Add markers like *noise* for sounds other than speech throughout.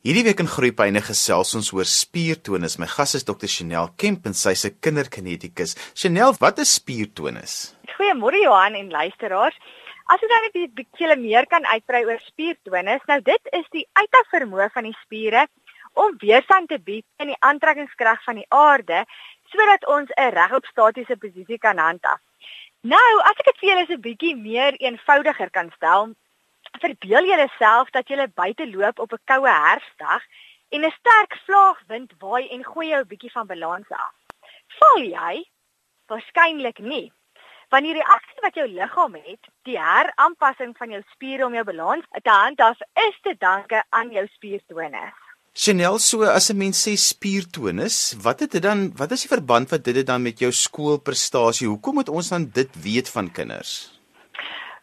Hierdie week in Groepyne gesels ons oor spiertonus. My gas is Dr. Chanel Kemp en sy se kinderkinetikus. Chanel, wat is spiertonus? Goeiemôre Johan en luisteraars. As ons nou net 'n bietjie meer kan uitbrei oor spiertonus, nou dit is die uithou vermoë van die spiere om weerstand te bied in die aantrekkingskrag van die aarde sodat ons 'n regop statiese posisie kan handhaaf. Nou, as ek dit vir julle so 'n bietjie meer eenvoudiger kan stel, verbeel jouself dat jy buite loop op 'n koue herfsdag en 'n sterk vlaagwind waai en gooi jou 'n bietjie van balans af. Val jy? Waarskynlik nie. Want die reaksie wat jou liggaam het, die heraanpassing van jou spiere om jou balans te handhaaf, is te danke aan jou spiertonus. Chanel, so as 'n mens sê spiertonus, wat het dit dan wat is die verband wat dit dan met jou skoolprestasie? Hoekom moet ons dan dit weet van kinders?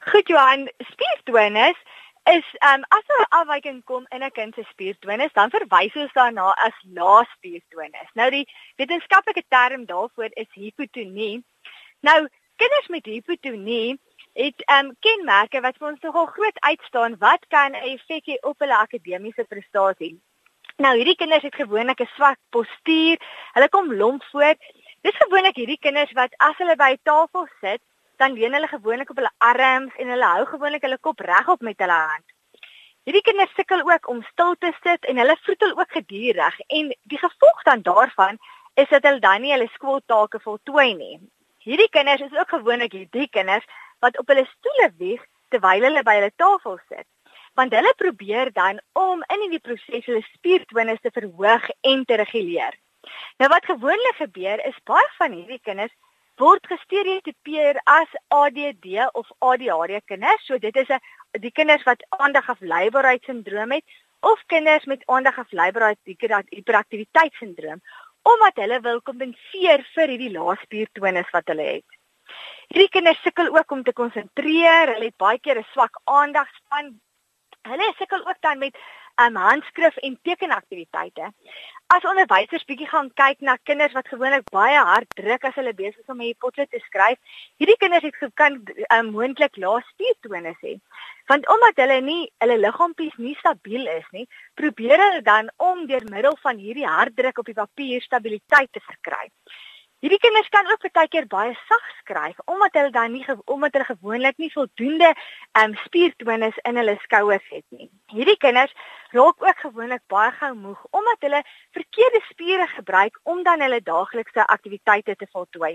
Goed Johan, spiertonus is um as 'n afwyking kom in 'n kind se spiertonus, dan verwys ons daarna as lae spiertonus. Nou die wetenskaplike term daarvoor is hipotonie. Nou kinders met hipotonie het um kenmerke wat vir ons nogal groot uitstaan wat kan 'n effek hê op hulle akademiese prestasie. Nou hierdie kinders het gewoonlik 'n swak postuur, hulle kom lomp voor. Dis gewoonlik hierdie kinders wat as hulle by 'n tafel sit, dan leun hulle gewoonlik op hulle arms en hulle hou gewoonlik hulle kop regop met hulle hand. Hierdie kinders sukkel ook om stil te sit en hulle vroetel ook gedurig en die gevolg dan daarvan is dat hulle dan nie hulle skooltake voltooi nie. Hierdie kinders is ook gewoonlik hierdie kinders wat op hulle stoele wieg terwyl hulle by hulle tafel sit. Want hulle probeer dan om in hierdie proses hulle spiertonus te verhoog en te reguleer. Nou wat gewoonlik gebeur is baie van hierdie kinders word gestereotipeer as ADD of ADHD kinders. So dit is 'n die kinders wat aandagafleibaarheidssindroom het of kinders met aandagafleibaarheid hiperaktiwiteitssindroom omdat hulle wil kompenseer vir hierdie lae spiertonus wat hulle het. Hierdie kinders sukkel ook om te konsentreer, hulle het baie keer 'n swak aandagspan. Hulle sukkel ook dan met um, handskrif en tekenaktiwiteite. As onderwysers bietjie gaan kyk na kinders wat gewoonlik baie hard druk as hulle besig is om 'n potlood te skryf, hierdie kinders het kan um, moontlik lae spiertonus hê. Want omdat hulle nie hulle liggaampies nie stabiel is nie, probeer hulle dan om deur middel van hierdie hard druk op die papier stabiliteit te verkry. Hierdie kinders kan ook baie keer baie sag skryf omdat hulle dan nie omdat hulle gewoonlik nie voldoende um, spiertonus in hulle skouers het nie. Hierdie kinders raak ook gewoonlik baie gou moeg omdat hulle verkeerde spiere gebruik om dan hulle daaglikse aktiwiteite te voltooi.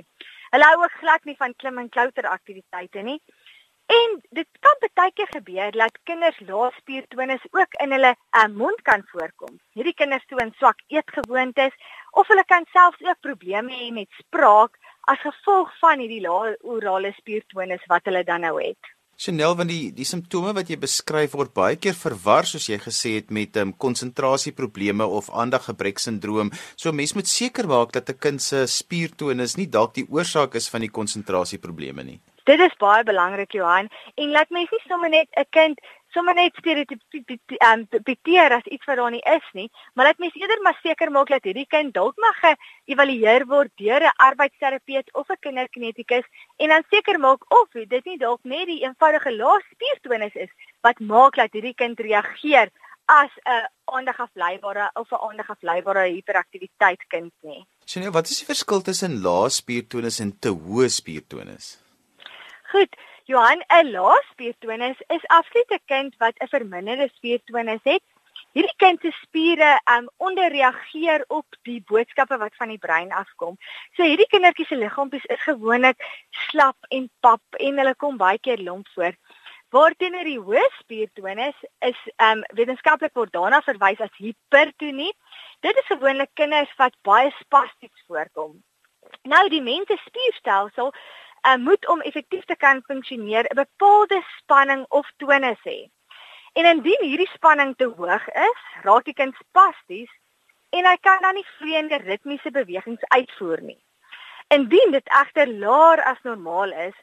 Hulle hou ook glad nie van klim en klouter aktiwiteite nie. En dit kan baie keer gebeur dat kinders lae spiertonus ook in hulle uh, mond kan voorkom. Hierdie kinders toon swak eetgewoontes of hulle kan selfs ook probleme hê met spraak as gevolg van hierdie lae orale spiertonus wat hulle dan nou het. Chanel van die die simptome wat jy beskryf word baie keer verwar soos jy gesê het met um, konsentrasieprobleme of aandaggebreksindroom. So mens moet seker maak dat 'n kind se spiertonus nie dalk die oorsaak is van die konsentrasieprobleme nie. Dit is baie belangrik Johan en laat mens nie sommer net 'n kind sommer net stereotipeer as iets wat daar nie is nie, maar laat mens eerder maar seker maak dat hierdie kind dalk mag geëvalueer word deur 'n arbeidsterapeut of 'n kinderkinetikus en dan seker maak of dit nie dalk net die eenvoudige lae spiertonus is wat maak dat hierdie kind reageer as 'n aandagafleibare of 'n aandagafleibare hiperaktiwiteit kind nie. Sien jy wat is die verskil tussen lae spiertonus en te hoë spiertonus? Goed, Johan, 'n lae spiertonus is absoluut 'n kind wat 'n verminderde spiertonus het. Hierdie kind se spiere um onderreageer op die boodskappe wat van die brein afkom. So hierdie kindertjies se liggaampies is gewoonlik slap en pap en hulle kom baie keer lomp voor. Waarteenoor die hoë spiertonus is um wetenskaplik word daarna verwys as hipertonie. Dit is gewoonlik kinders wat baie spasties voorkom. Nou die mens se spierstelsel uh, moet om effektief te kan funksioneer 'n bepaalde spanning of tonus hê. En indien hierdie spanning te hoog is, raak die kind spasties en hy kan dan nie vreemde ritmiese bewegings uitvoer nie. Indien dit egter laer as normaal is,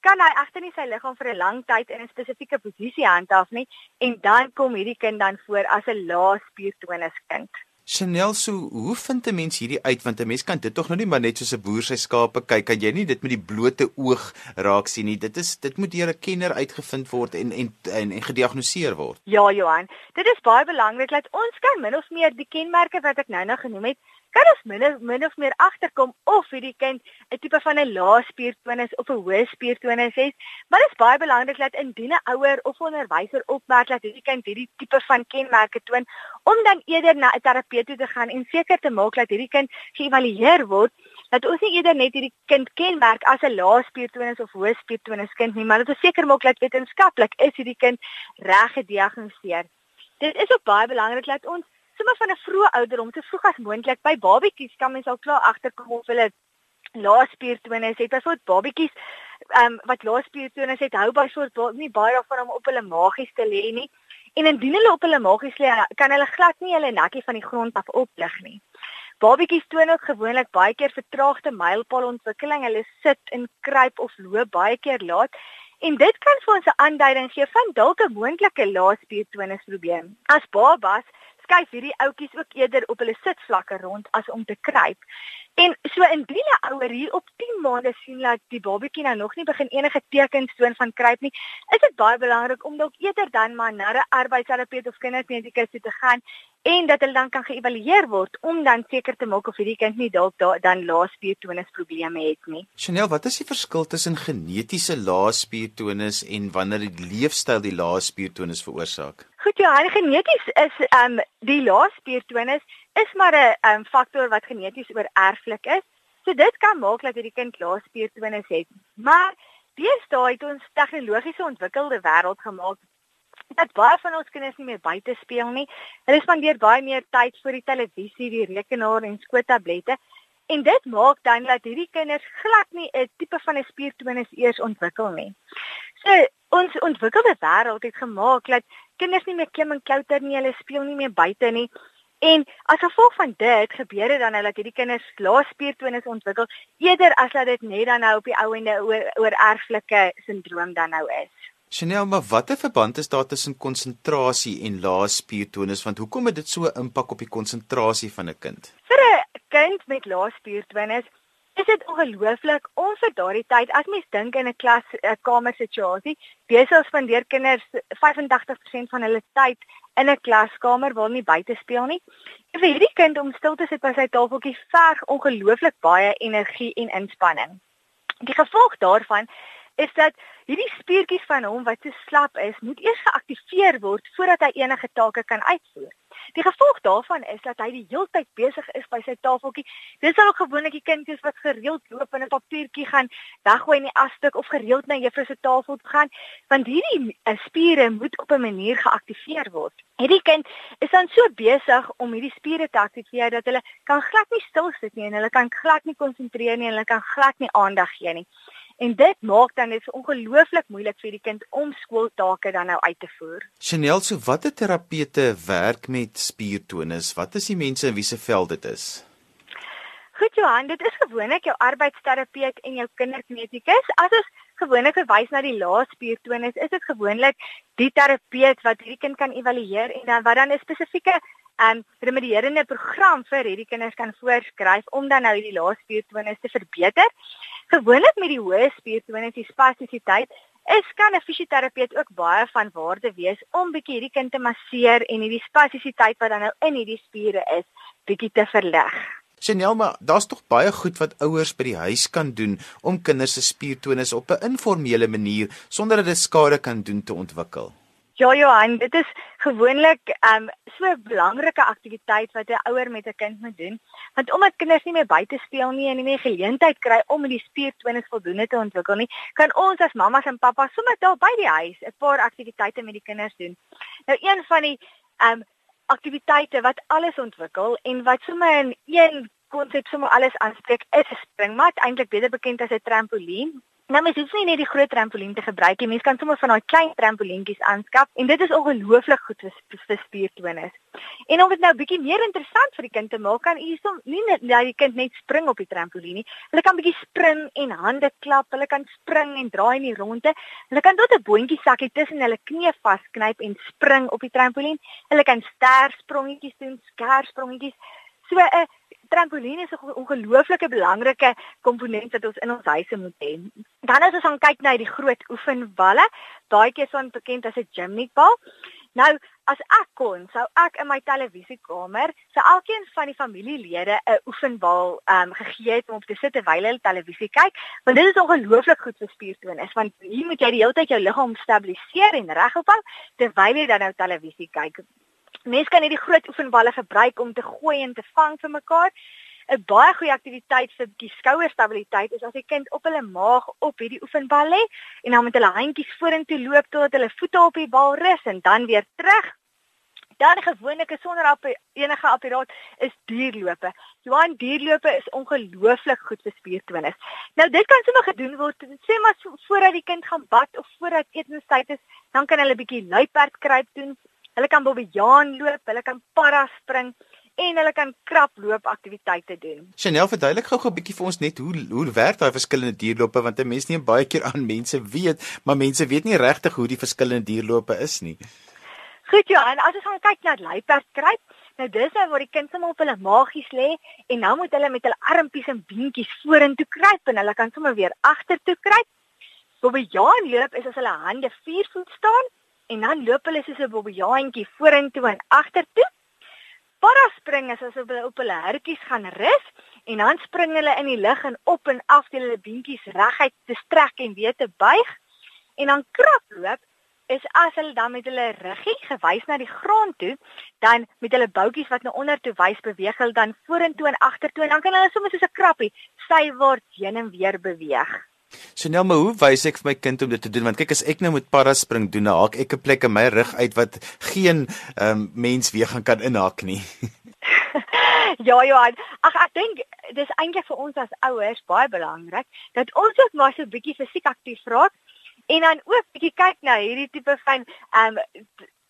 kan hy egter nie sy liggaam vir 'n lang tyd in 'n spesifieke posisie handhaaf nie en dan kom hierdie kind dan voor as 'n lae spiertonus kind. Chanel, so hoe vind 'n mens hierdie uit want 'n mens kan dit tog nou nie maar net soos 'n boer sy skape kyk, kan jy nie dit met die blote oog raak sien nie. Dit is dit moet deur 'n kenner uitgevind word en en en, en gediagnoseer word. Ja, Johan, dit is baie belangrik dat ons kan min of meer die kenmerke wat ek nou nou genoem het, kan ons min of, min of meer agterkom of hierdie kind 'n tipe van 'n lae spiertonus of 'n hoë spiertonus het. Maar dit is baie belangrik dat indien 'n ouer of onderwyser opmerk dat hierdie kind hierdie tipe van kenmerke toon, om dan eerder na 'n terapeut toe te gaan en seker te maak dat hierdie kind geëvalueer word dat ons nie eerder net hierdie kind kenmerk as 'n lae spiertonus of hoë spiertonus kind nie, maar dat ons seker maak dat wetenskaplik is hierdie kind reg gediagnoseer. Dit is ook baie belangrik dat ons sommer van 'n vroeë ouderdom, so vroeg as moontlik by babatjies kan mens al klaar agterkom of hulle laaspiertonus het. Byvoorbeeld babatjies ehm um, wat laaspiertonus het, hou byvoorbeeld nie baie daarvan om op hulle magies te lê nie. En indien hulle op hulle magies lê, kan hulle glad nie hulle nekkie van die grond af oplig nie. Babatjies toon ook gewoonlik baie keer vertraagde mylpaalontwikkeling. Hulle sit en kruip of loop baie keer laat. En dit kan vir ons 'n aanduiding gee van dalk 'n moontlike laaspiertonus probleem. As babas skuif hierdie ouetjies ook eerder op hulle sitvlakke rond as om te kruip. En so indien 'n ouer hier op 10 maande sien dat die babatjie nou nog nie begin enige tekens toon van kruip nie, is dit baie belangrik om dalk eerder dan maar na 'n arbeidsterapeut of kindermedikus toe te gaan en dat hulle dan kan geëvalueer word om dan seker te maak of hierdie kind nie dalk da dan laaspiertonus probleme het nie. Chanel, wat is die verskil tussen genetiese laaspiertonus en wanneer die leefstyl die laaspiertonus veroorsaak? Goed, ja, geneties is ehm um, die laaspiertonus is maar 'n um, faktor wat geneties oorerflik is. So dit kan maak dat hierdie kind laaspiertonus het. Maar deesdae het ons tegnologiese ontwikkelde wêreld gemaak dat baie van ons kinders nie meer buite speel nie. Hulle spandeer baie meer tyd voor die televisie, die rekenaar en skootablette. En dit maak dan dat hierdie kinders glad nie 'n tipe van 'n spiertonus eers ontwikkel nie. So ons ontwikkelde wêreld het gemaak dat kinders nie meer klim en klouter nie, hulle speel nie meer buite nie. En as gevolg van dit gebeur dit dan nou dat hierdie kinders laaspiertonus ontwikkel eerder as dat dit net dan nou op die ouende oor oor erflike sindroom dan nou is. Chanel, maar watter verband is daar tussen konsentrasie en laaspiertonus? Want hoekom het dit so 'n impak op die konsentrasie van 'n kind? Vir 'n kind met laaspiertonus is dit ongelooflik om vir daardie tyd as mens dink in 'n klas kamer situasie, besig spandeer kinders 85% van hulle tyd in 'n klaskamer hulle nie buite speel nie. En vir hierdie kind om stil te sit by sy tafeltjie verg ongelooflik baie energie en inspanning. Die gevolg daarvan is dat hierdie spiertjies van hom wat so slap is, moet eers geaktiveer word voordat hy enige take kan uitvoer. Die gevolg daarvan is dat hy die hele tyd besig is by sy tafeltjie. Dis al gewoonlik die kindjies wat gereeld loop en 'n papiertjie gaan weggooi in die asstuk of gereeld na juffrou se tafel toe gaan, want hierdie uh, spiere moet op 'n manier geaktiveer word. Hierdie kind is dan so besig om hierdie spiere te aktiveer dat hulle kan glad nie stil sit nie en hulle kan glad nie konsentreer nie en hulle kan glad nie aandag gee nie. En dit maak dan dit ongelooflik moeilik vir die kind om skooltake dan nou uit te voer. Chanel, so watter terapeute werk met spiertonus? Wat is die mense in wie se veld dit is? Goed Johan, dit is gewoonlik jou arbeidsterapeut en jou kindermedikus. As ons gewoonlik verwys na die laaspiertonus, is dit gewoonlik die terapeut wat hierdie kind kan evalueer en dan wat dan 'n spesifieke um, remedierende program vir hierdie kinders kan voorskryf om dan nou hierdie laaspiertonus te verbeter. Gewoonlik met die hoë spiertonus, die spastisiteit, is kan 'n fisioterapeut ook baie van waarde wees om bietjie hierdie kind te masseer en hierdie spastisiteit wat dan nou in hierdie spiere is, bietjie te verlig. Senelma, daar's tog baie goed wat ouers by die huis kan doen om kinders se spiertonus op 'n informele manier sonder dat dit skade kan doen te ontwikkel. Ja Johan, dit is gewoonlik um so 'n belangrike aktiwiteit wat 'n ouer met 'n kind moet doen. Want omdat kinders nie meer buite speel nie en nie meer geleentheid kry om die spiertonus voldoende te ontwikkel nie, kan ons as mammas en pappas sommer daar by die huis 'n paar aktiwiteite met die kinders doen. Nou een van die um aktiwiteite wat alles ontwikkel en wat sommer in een konsep sommer alles aanspreek is 'n springmat, eintlik beter bekend as 'n trampolien Nou mens hoef nie net die groot trampolien te gebruik nie. Mens kan sommer van daai klein trampolientjies aanskaf en dit is ongelooflik goed vir spiertonus. En om dit nou bietjie meer interessant vir die kind te maak, kan u som nie net dat die kind net spring op die trampolien nie. Hulle kan bietjie spring en hande klap. Hulle kan spring en draai in die ronde. Hulle kan tot 'n boontjie sakkie tussen hulle knie vasknyp en spring op die trampolien. Hulle kan ster sprongetjies doen, skers sprongetjies. So 'n uh, trampolien is 'n ongelooflike belangrike komponent wat ons in ons huise moet hê. Dan as ons aan kyk na die groot oefenballe, daai keer so bekend as 'n gymnastikbal. Nou, as ek kon, sou ek in my televisiekamer, sou elkeen van die familielede 'n oefenbal ehm um, gegee het om op te sit terwyl hulle televisie kyk, want dit is ongelooflik goed vir spiertonus, want hier moet jy die hele tyd jou liggaam stabiliseer en reghou terwyl jy dan nou televisie kyk. Mense kan hierdie groot oefenballe gebruik om te gooi en te vang vir mekaar. 'n Baie goeie aktiwiteit vir die skouerstabiliteit is as die kind op hulle maag op hierdie oefenbal lê en dan met hulle handjies vorentoe loop totdat hulle voete op die bal rus en dan weer terug. Dan gewoonlik sonder op enige apparaat is duurlope. Johan duurlope is ongelooflik goed vir spiertonus. Nou dit kan sommer gedoen word sê maar voordat die kind gaan bad of voordat etenstyd is, dan kan hulle bietjie luiperd kruip doen Hulle kan bobbejaan loop, hulle kan para spring en hulle kan kraploop aktiwiteite doen. Chanel verduidelik gou-gou 'n bietjie vir ons net hoe hoe werk daai verskillende dierlope want 'n mens nie baie keer aan mense weet, maar mense weet nie regtig hoe die verskillende dierlope is nie. Goed Johan, as ons gaan kyk na luiperd kruip, nou dis nou waar die kind sommer op hulle maagies lê en nou moet hulle met hulle armpies en beentjies vorentoe kruip en hulle kan sommer weer agtertoe kruip. Bobbejaan loop is as hulle hande 4 voet staan en dan loop hulle soos 'n bobbejaantjie vorentoe en agtertoe. Para spring is asof hulle op hulle hertjies gaan rus en dan spring hulle in die lug en op en af teen hulle beentjies reguit te strek en weer te buig. En dan kraploop is as hulle dan met hulle ruggie gewys na die grond toe, dan met hulle boutjies wat na onder toe wys beweeg hulle dan vorentoe en agtertoe en dan kan hulle sommer soos 'n krappie sywaarts heen en weer beweeg. Chanel, maar hoe wys ek vir my kind om dit te doen? Want kyk as ek nou met paraspring doen, dan haak ek 'n plek in my rug uit wat geen ehm um, mens weer gaan kan inhak nie. *laughs* ja, Johan. Ag ek dink dis eintlik vir ons as ouers baie belangrik dat ons ook maar so 'n bietjie fisiek aktief raak en dan ook bietjie kyk na hierdie tipe van ehm um,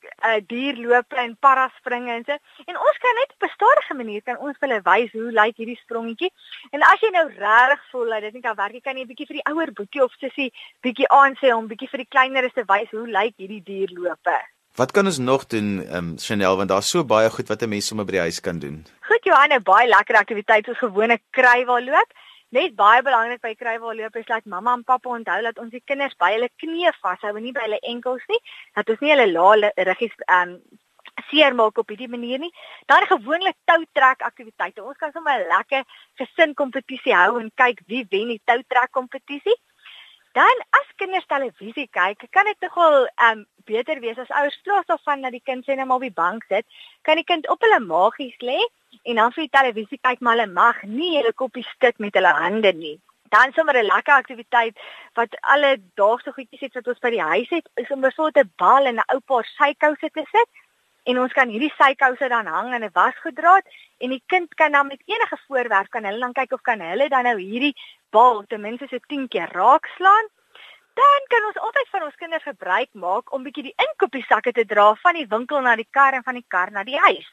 uh, dierlope en paraspringe en so. En ons kan net op 'n stadige manier kan ons hulle wys hoe lyk hierdie sprongetjie. En as jy nou regtig voel dat dit nie kan werk nie, kan jy 'n bietjie vir die ouer boetie of sussie bietjie aansê om bietjie vir die kleineres te wys hoe lyk hierdie dierlope. Wat kan ons nog doen, ehm um, Chanel, want daar's so baie goed wat 'n mens sommer by die huis kan doen. Goed Johanne, baie lekker aktiwiteite soos gewone kruiwaal loop. Net baie belangrik by kruiwaalloop is dat mamma en pappa onthou dat ons die kinders by hulle knieë vashou en nie by hulle enkels nie. Dat ons nie hulle lae ruggies ehm um, seer maak op hierdie manier nie. Dan gewoonlik toutrek aktiwiteite. Ons kan sommer 'n lekker gesin kompetisie hou en kyk wie wen die toutrek kompetisie. Dan as kinders televisie kyk, kan dit nogal ehm um, beter wees as ouers plaas daarvan dat die kind sê net maar op die bank sit, kan die kind op hulle magies lê en dan vir die televisie kyk maar hulle mag nie hulle koppies skud met hulle hande nie. Dan sommer 'n lekker aktiwiteit wat alle daagse goedjies het wat ons by die huis het, is om 'n soort 'n bal en 'n ou paar sykouse te sit en ons kan hierdie sykouse dan hang in 'n wasgoeddraad en die kind kan dan met enige voorwerp kan hulle dan kyk of kan hulle dan nou hierdie bal ten minste so 10 keer raakslaan. Dan kan ons altyd van ons kinders gebruik maak om bietjie die inkopiesakke te dra van die winkel na die kar en van die kar na die huis.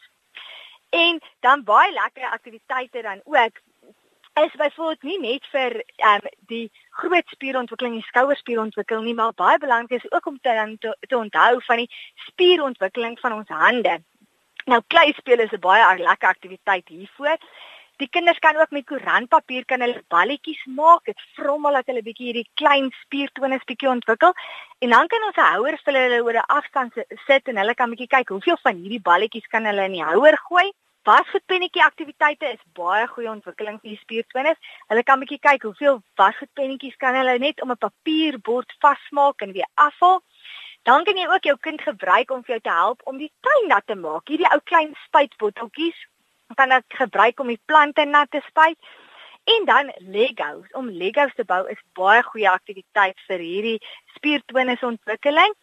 En dan baie lekker aktiwiteite dan ook is byvoorbeeld nie net vir ehm um, die groot spierontwikkeling en skouerspierontwikkeling nie, maar baie belangrik is ook om te te, te onthou van die spierontwikkeling van ons hande. Nou klei speel is 'n baie lekker aktiwiteit hiervoor. Die kinders kan ook met koerantpapier kan hulle balletjies maak. Dit vrommel dat hulle bietjie hierdie klein spiertonus bietjie ontwikkel. En dan kan ons 'n houer vir hulle oor 'n afstand sit en hulle kan bietjie kyk hoeveel van hierdie balletjies kan hulle in die houer gooi. Wasgoedpennetjie aktiwiteite is baie goeie ontwikkeling vir die spiertonus. Hulle kan bietjie kyk hoeveel wasgoedpennetjies kan hulle net om 'n papierbord vasmaak en weer afhaal. Dan kan jy ook jou kind gebruik om vir jou te help om die tuin nat te maak. Hierdie ou klein spuitbotteltjies kan dit gebruik om die plante nat te spuit. En dan Legos. Om Legos te bou is baie goeie aktiwiteit vir hierdie spiertonus ontwikkeling.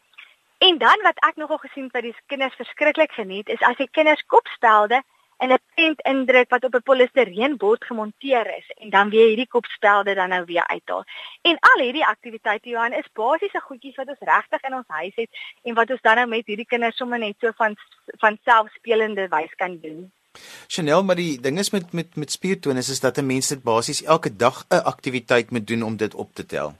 En dan wat ek nogal gesien het by die kinders verskriklik geniet is as die kinders kopspelde in 'n prent indruk wat op 'n polistireenbord gemonteer is en dan weer hierdie kopspelde dan nou weer uithaal. En al hierdie aktiwiteite Johan is basiese goedjies wat ons regtig in ons huis het en wat ons dan nou met hierdie kinders sommer net so van van selfspelende wys kan doen. Chanel, maar die ding is met met met spiertonus is dat 'n mens dit basies elke dag 'n aktiwiteit moet doen om dit op te tel.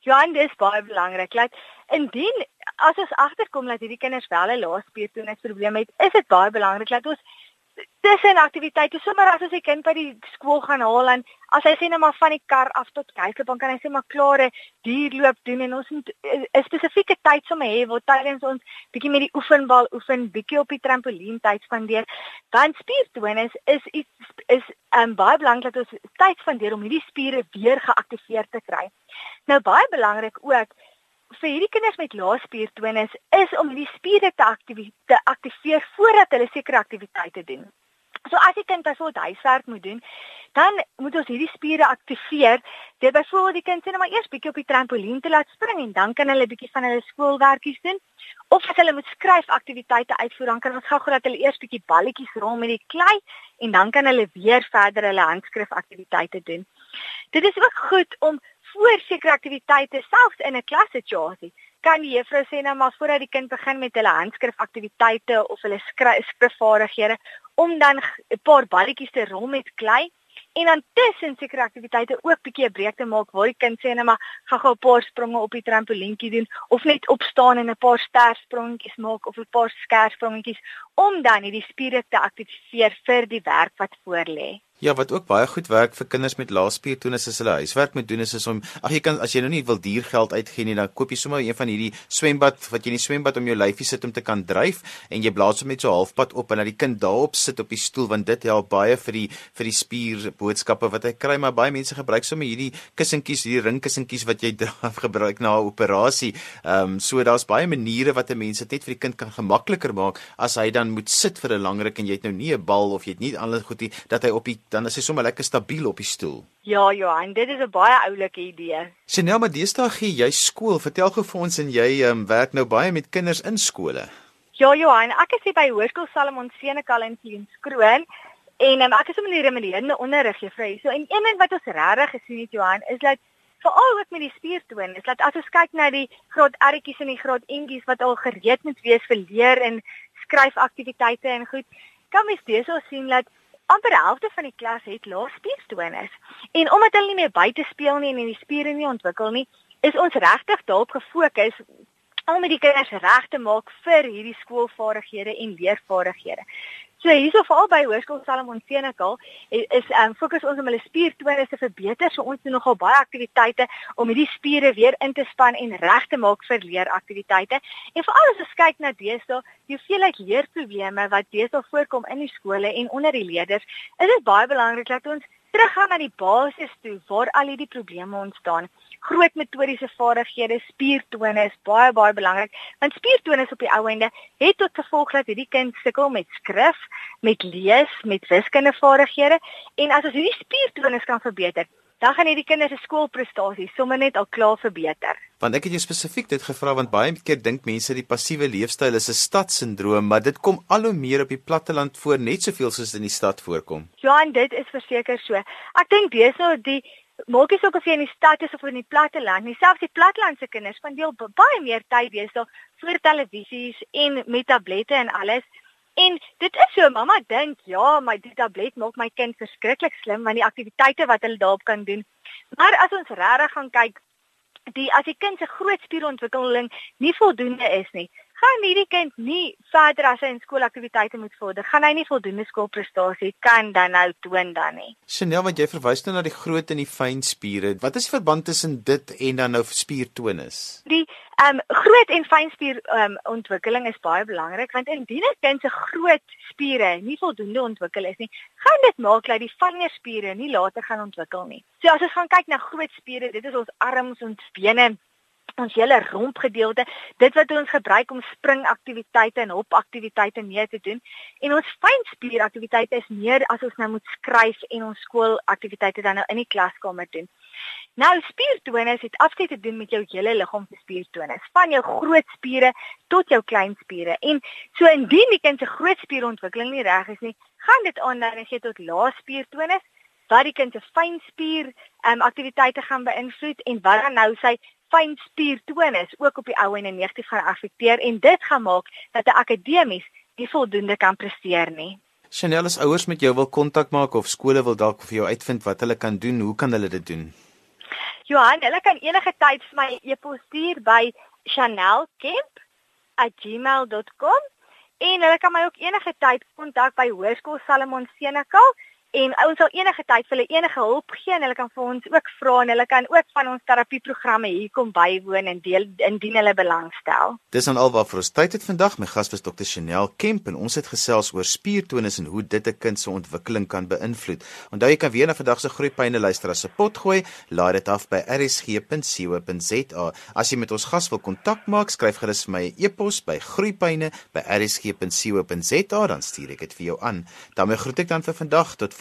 Johan, dis baie belangrik. Laat indien as ons agterkom dat hierdie kinders wel 'n lae spiertonus probleem het, is dit baie belangrik dat ons tussen aktiwiteite sommer as ons die kind by die skool gaan haal en as hy sê net maar van die kar af tot kyk dan kan hy sê maar klare dierloop doen en ons moet 'n spesifieke tyd sommer hê waar tydens ons bietjie met die oefenbal oefen, bietjie op die trampolien tyd spandeer. Dan spiertonus is iets is um, baie belangrik dat ons tyd spandeer om hierdie spiere weer geaktiveer te kry. Nou baie belangrik ook vir hierdie kinders met lae spiertonus is om die spiere te aktiveer voordat hulle sekere aktiwiteite doen. So as die kind byvoorbeeld huiswerk moet doen, dan moet ons hierdie spiere aktiveer deur byvoorbeeld die kind net maar eers bietjie op die trampolien te laat spring en dan kan hulle bietjie van hulle skoolwerkies doen. Of as hulle moet skryf aktiwiteite uitvoer, dan kan ons gou-gou dat hulle eers bietjie balletjies rol met die klei en dan kan hulle weer verder hulle handskrif aktiwiteite doen. Dit is ook goed om voor sekere aktiwiteite selfs in 'n klassituasie kan die juffrou sê nou maar voordat die kind begin met hulle handskrif aktiwiteite of hulle skryfvaardighede om dan 'n paar balletjies te rol met klei en dan tussen sekere aktiwiteite ook bietjie 'n breek te maak waar die kind sê net maar gaan gou 'n paar spronge op die trampolientjie doen of net opstaan en 'n paar stersprongetjies maak of 'n paar skersprongetjies om dan hierdie spiere te aktiveer vir die werk wat voorlê. Ja, wat ook baie goed werk vir kinders met laespiertonus is hulle huiswerk moet doen is, is om ag jy kan as jy nou nie wil diergeld uitgee nie, dan koop jy sommer een van hierdie swembad wat jy in die swembad om jou lyfie sit om te kan dryf en jy blaas hom net so halfpad op en dat die kind daarop sit op die stoel want dit help baie vir die vir die spier boodskappe wat hy kry, maar baie mense gebruik sommer hierdie kussentjies, hierdie ringkussentjies wat jy *laughs* dra, gebruik na 'n operasie. Ehm um, so daar's baie maniere wat 'n mens dit net vir die kind kan gemakliker maak as hy dan moet sit vir 'n lang ruk en jy het nou nie 'n bal of jy het nie alles goed nie dat hy op die dan is hy sommer lekker stabiel op die stoel. Ja, Johan, dit is 'n baie oulike idee. Chanel, maar deesdae gee jy skool. Vertel gou vir ons en jy um, werk nou baie met kinders in skole. Ja, Johan, ek is hier by Hoërskool Salomon Senekal in Kleinskroon en um, ek is om in die remediërende onderrig juffrou. So en een ding wat ons regtig gesien het Johan is dat veral ook met die spiertoon is dat as ons kyk na die graad R'tjies en die graad N'tjies wat al gereed moet wees vir leer en skryfaktiwiteite en goed, kan mens al sien dat amper helfte van die klas het lae spiertonus. En omdat hulle nie meer buite speel nie en die spiere nie ontwikkel nie, is ons regtig daarop gefokus om die kinders reg te maak vir hierdie skoolvaardighede en leervaardighede. So hierso veral by Hoërskool Salomon Senekal is, is um, fokus ons om hulle spiertonus te verbeter. So ons doen nogal baie aktiwiteite om hierdie spiere weer in te span en reg te maak vir leeraktiwiteite. En veral as ons kyk na deesdae, hoeveelheid leerprobleme wat deesdae voorkom in die skole en onder die leerders, is dit baie belangrik dat ons teruggaan na die basis toe waar al hierdie probleme ontstaan groot metodiese vaardighede, spiertone is baie baie belangrik. Want spiertone op die ou einde het tot gevolg dat hierdie kind sukkel met skrif, met lees, met wiskundige vaardighede en as ons hierdie spiertone kan verbeter, dan gaan hierdie kinders se skoolprestasies sommer net al klaar verbeter. Want ek het jou spesifiek dit gevra want baie keer dink mense die passiewe leefstyl is 'n stadsindroom, maar dit kom al hoe meer op die platteland voor net soveel soos in die stad voorkom. Ja, en dit is verseker so. Ek dink dis nou die maak nie saak of jy in die stad is of in die platteland nie. Selfs die plattelandse kinders spendeel baie meer tyd deesdae voor televisies en met tablette en alles. En dit is so, mamma dink, ja, my die tablet maak my kind verskriklik slim want die aktiwiteite wat hulle daarop kan doen. Maar as ons regtig gaan kyk, die as die kind se groot spierontwikkeling nie voldoende is nie, gaan hierdie kind nie verder as hy in skoolaktiwiteite moet vorder, gaan hy nie voldoende skoolprestasie kan dan nou toon dan nie. Chanel, wat jy verwys nou na die groot en die fyn spiere, wat is die verband tussen dit en dan nou spiertonus? Die ehm um, groot en fyn spier ehm um, ontwikkeling is baie belangrik want indien 'n kind se groot spiere nie voldoende ontwikkel is nie, gaan dit maak dat die fynere spiere nie later gaan ontwikkel nie. So as ons gaan kyk na groot spiere, dit is ons arms, ons bene ons hele rompgedeelte, dit wat ons gebruik om springaktiwiteite en hopaktiwiteite mee te doen. En ons fynspieraktiwiteite is meer as ons nou moet skryf en ons skoolaktiwiteite dan nou in die klaskamer doen. Nou spiertonus het afskeid te doen met jou hele liggaam se spiertonus, van jou groot spiere tot jou klein spiere. En so indien die kind se groot spierontwikkeling nie reg is nie, gaan dit aanleiding gee tot lae spiertonus wat die kind se fynspier ehm um, aktiwiteite gaan beïnvloed en wat dan nou sy fyn spiertonus ook op die ou en negatief gaan affekteer en dit gaan maak dat 'n akademies nie voldoende kan presteer nie. Chanel as ouers met jou wil kontak maak of skole wil dalk vir jou uitvind wat hulle kan doen, hoe kan hulle dit doen? Johan, hulle kan enige tyd vir my e-pos stuur by chanelkemp@gmail.com en hulle kan my ook enige tyd kontak by Hoërskool Salomon Senekal en ons sal enige tyd vir hulle enige hulp gee en hulle kan vir ons ook vra en hulle kan ook van ons terapieprogramme hier kom bywoon en deel indien hulle belangstel. Dis dan alwaar vir ons tyd het vandag. My gas was Dr. Chanel Kemp en ons het gesels oor spiertonus en hoe dit 'n kind se ontwikkeling kan beïnvloed. Onthou jy kan weer na vandag se groeipyne luister as 'n pot gooi. Laai dit af by rsg.co.za. As jy met ons gas wil kontak maak, skryf gerus vir my 'n e e-pos by groeipyne@rsg.co.za dan stuur ek dit vir jou aan. Dan groet ek dan vir vandag tot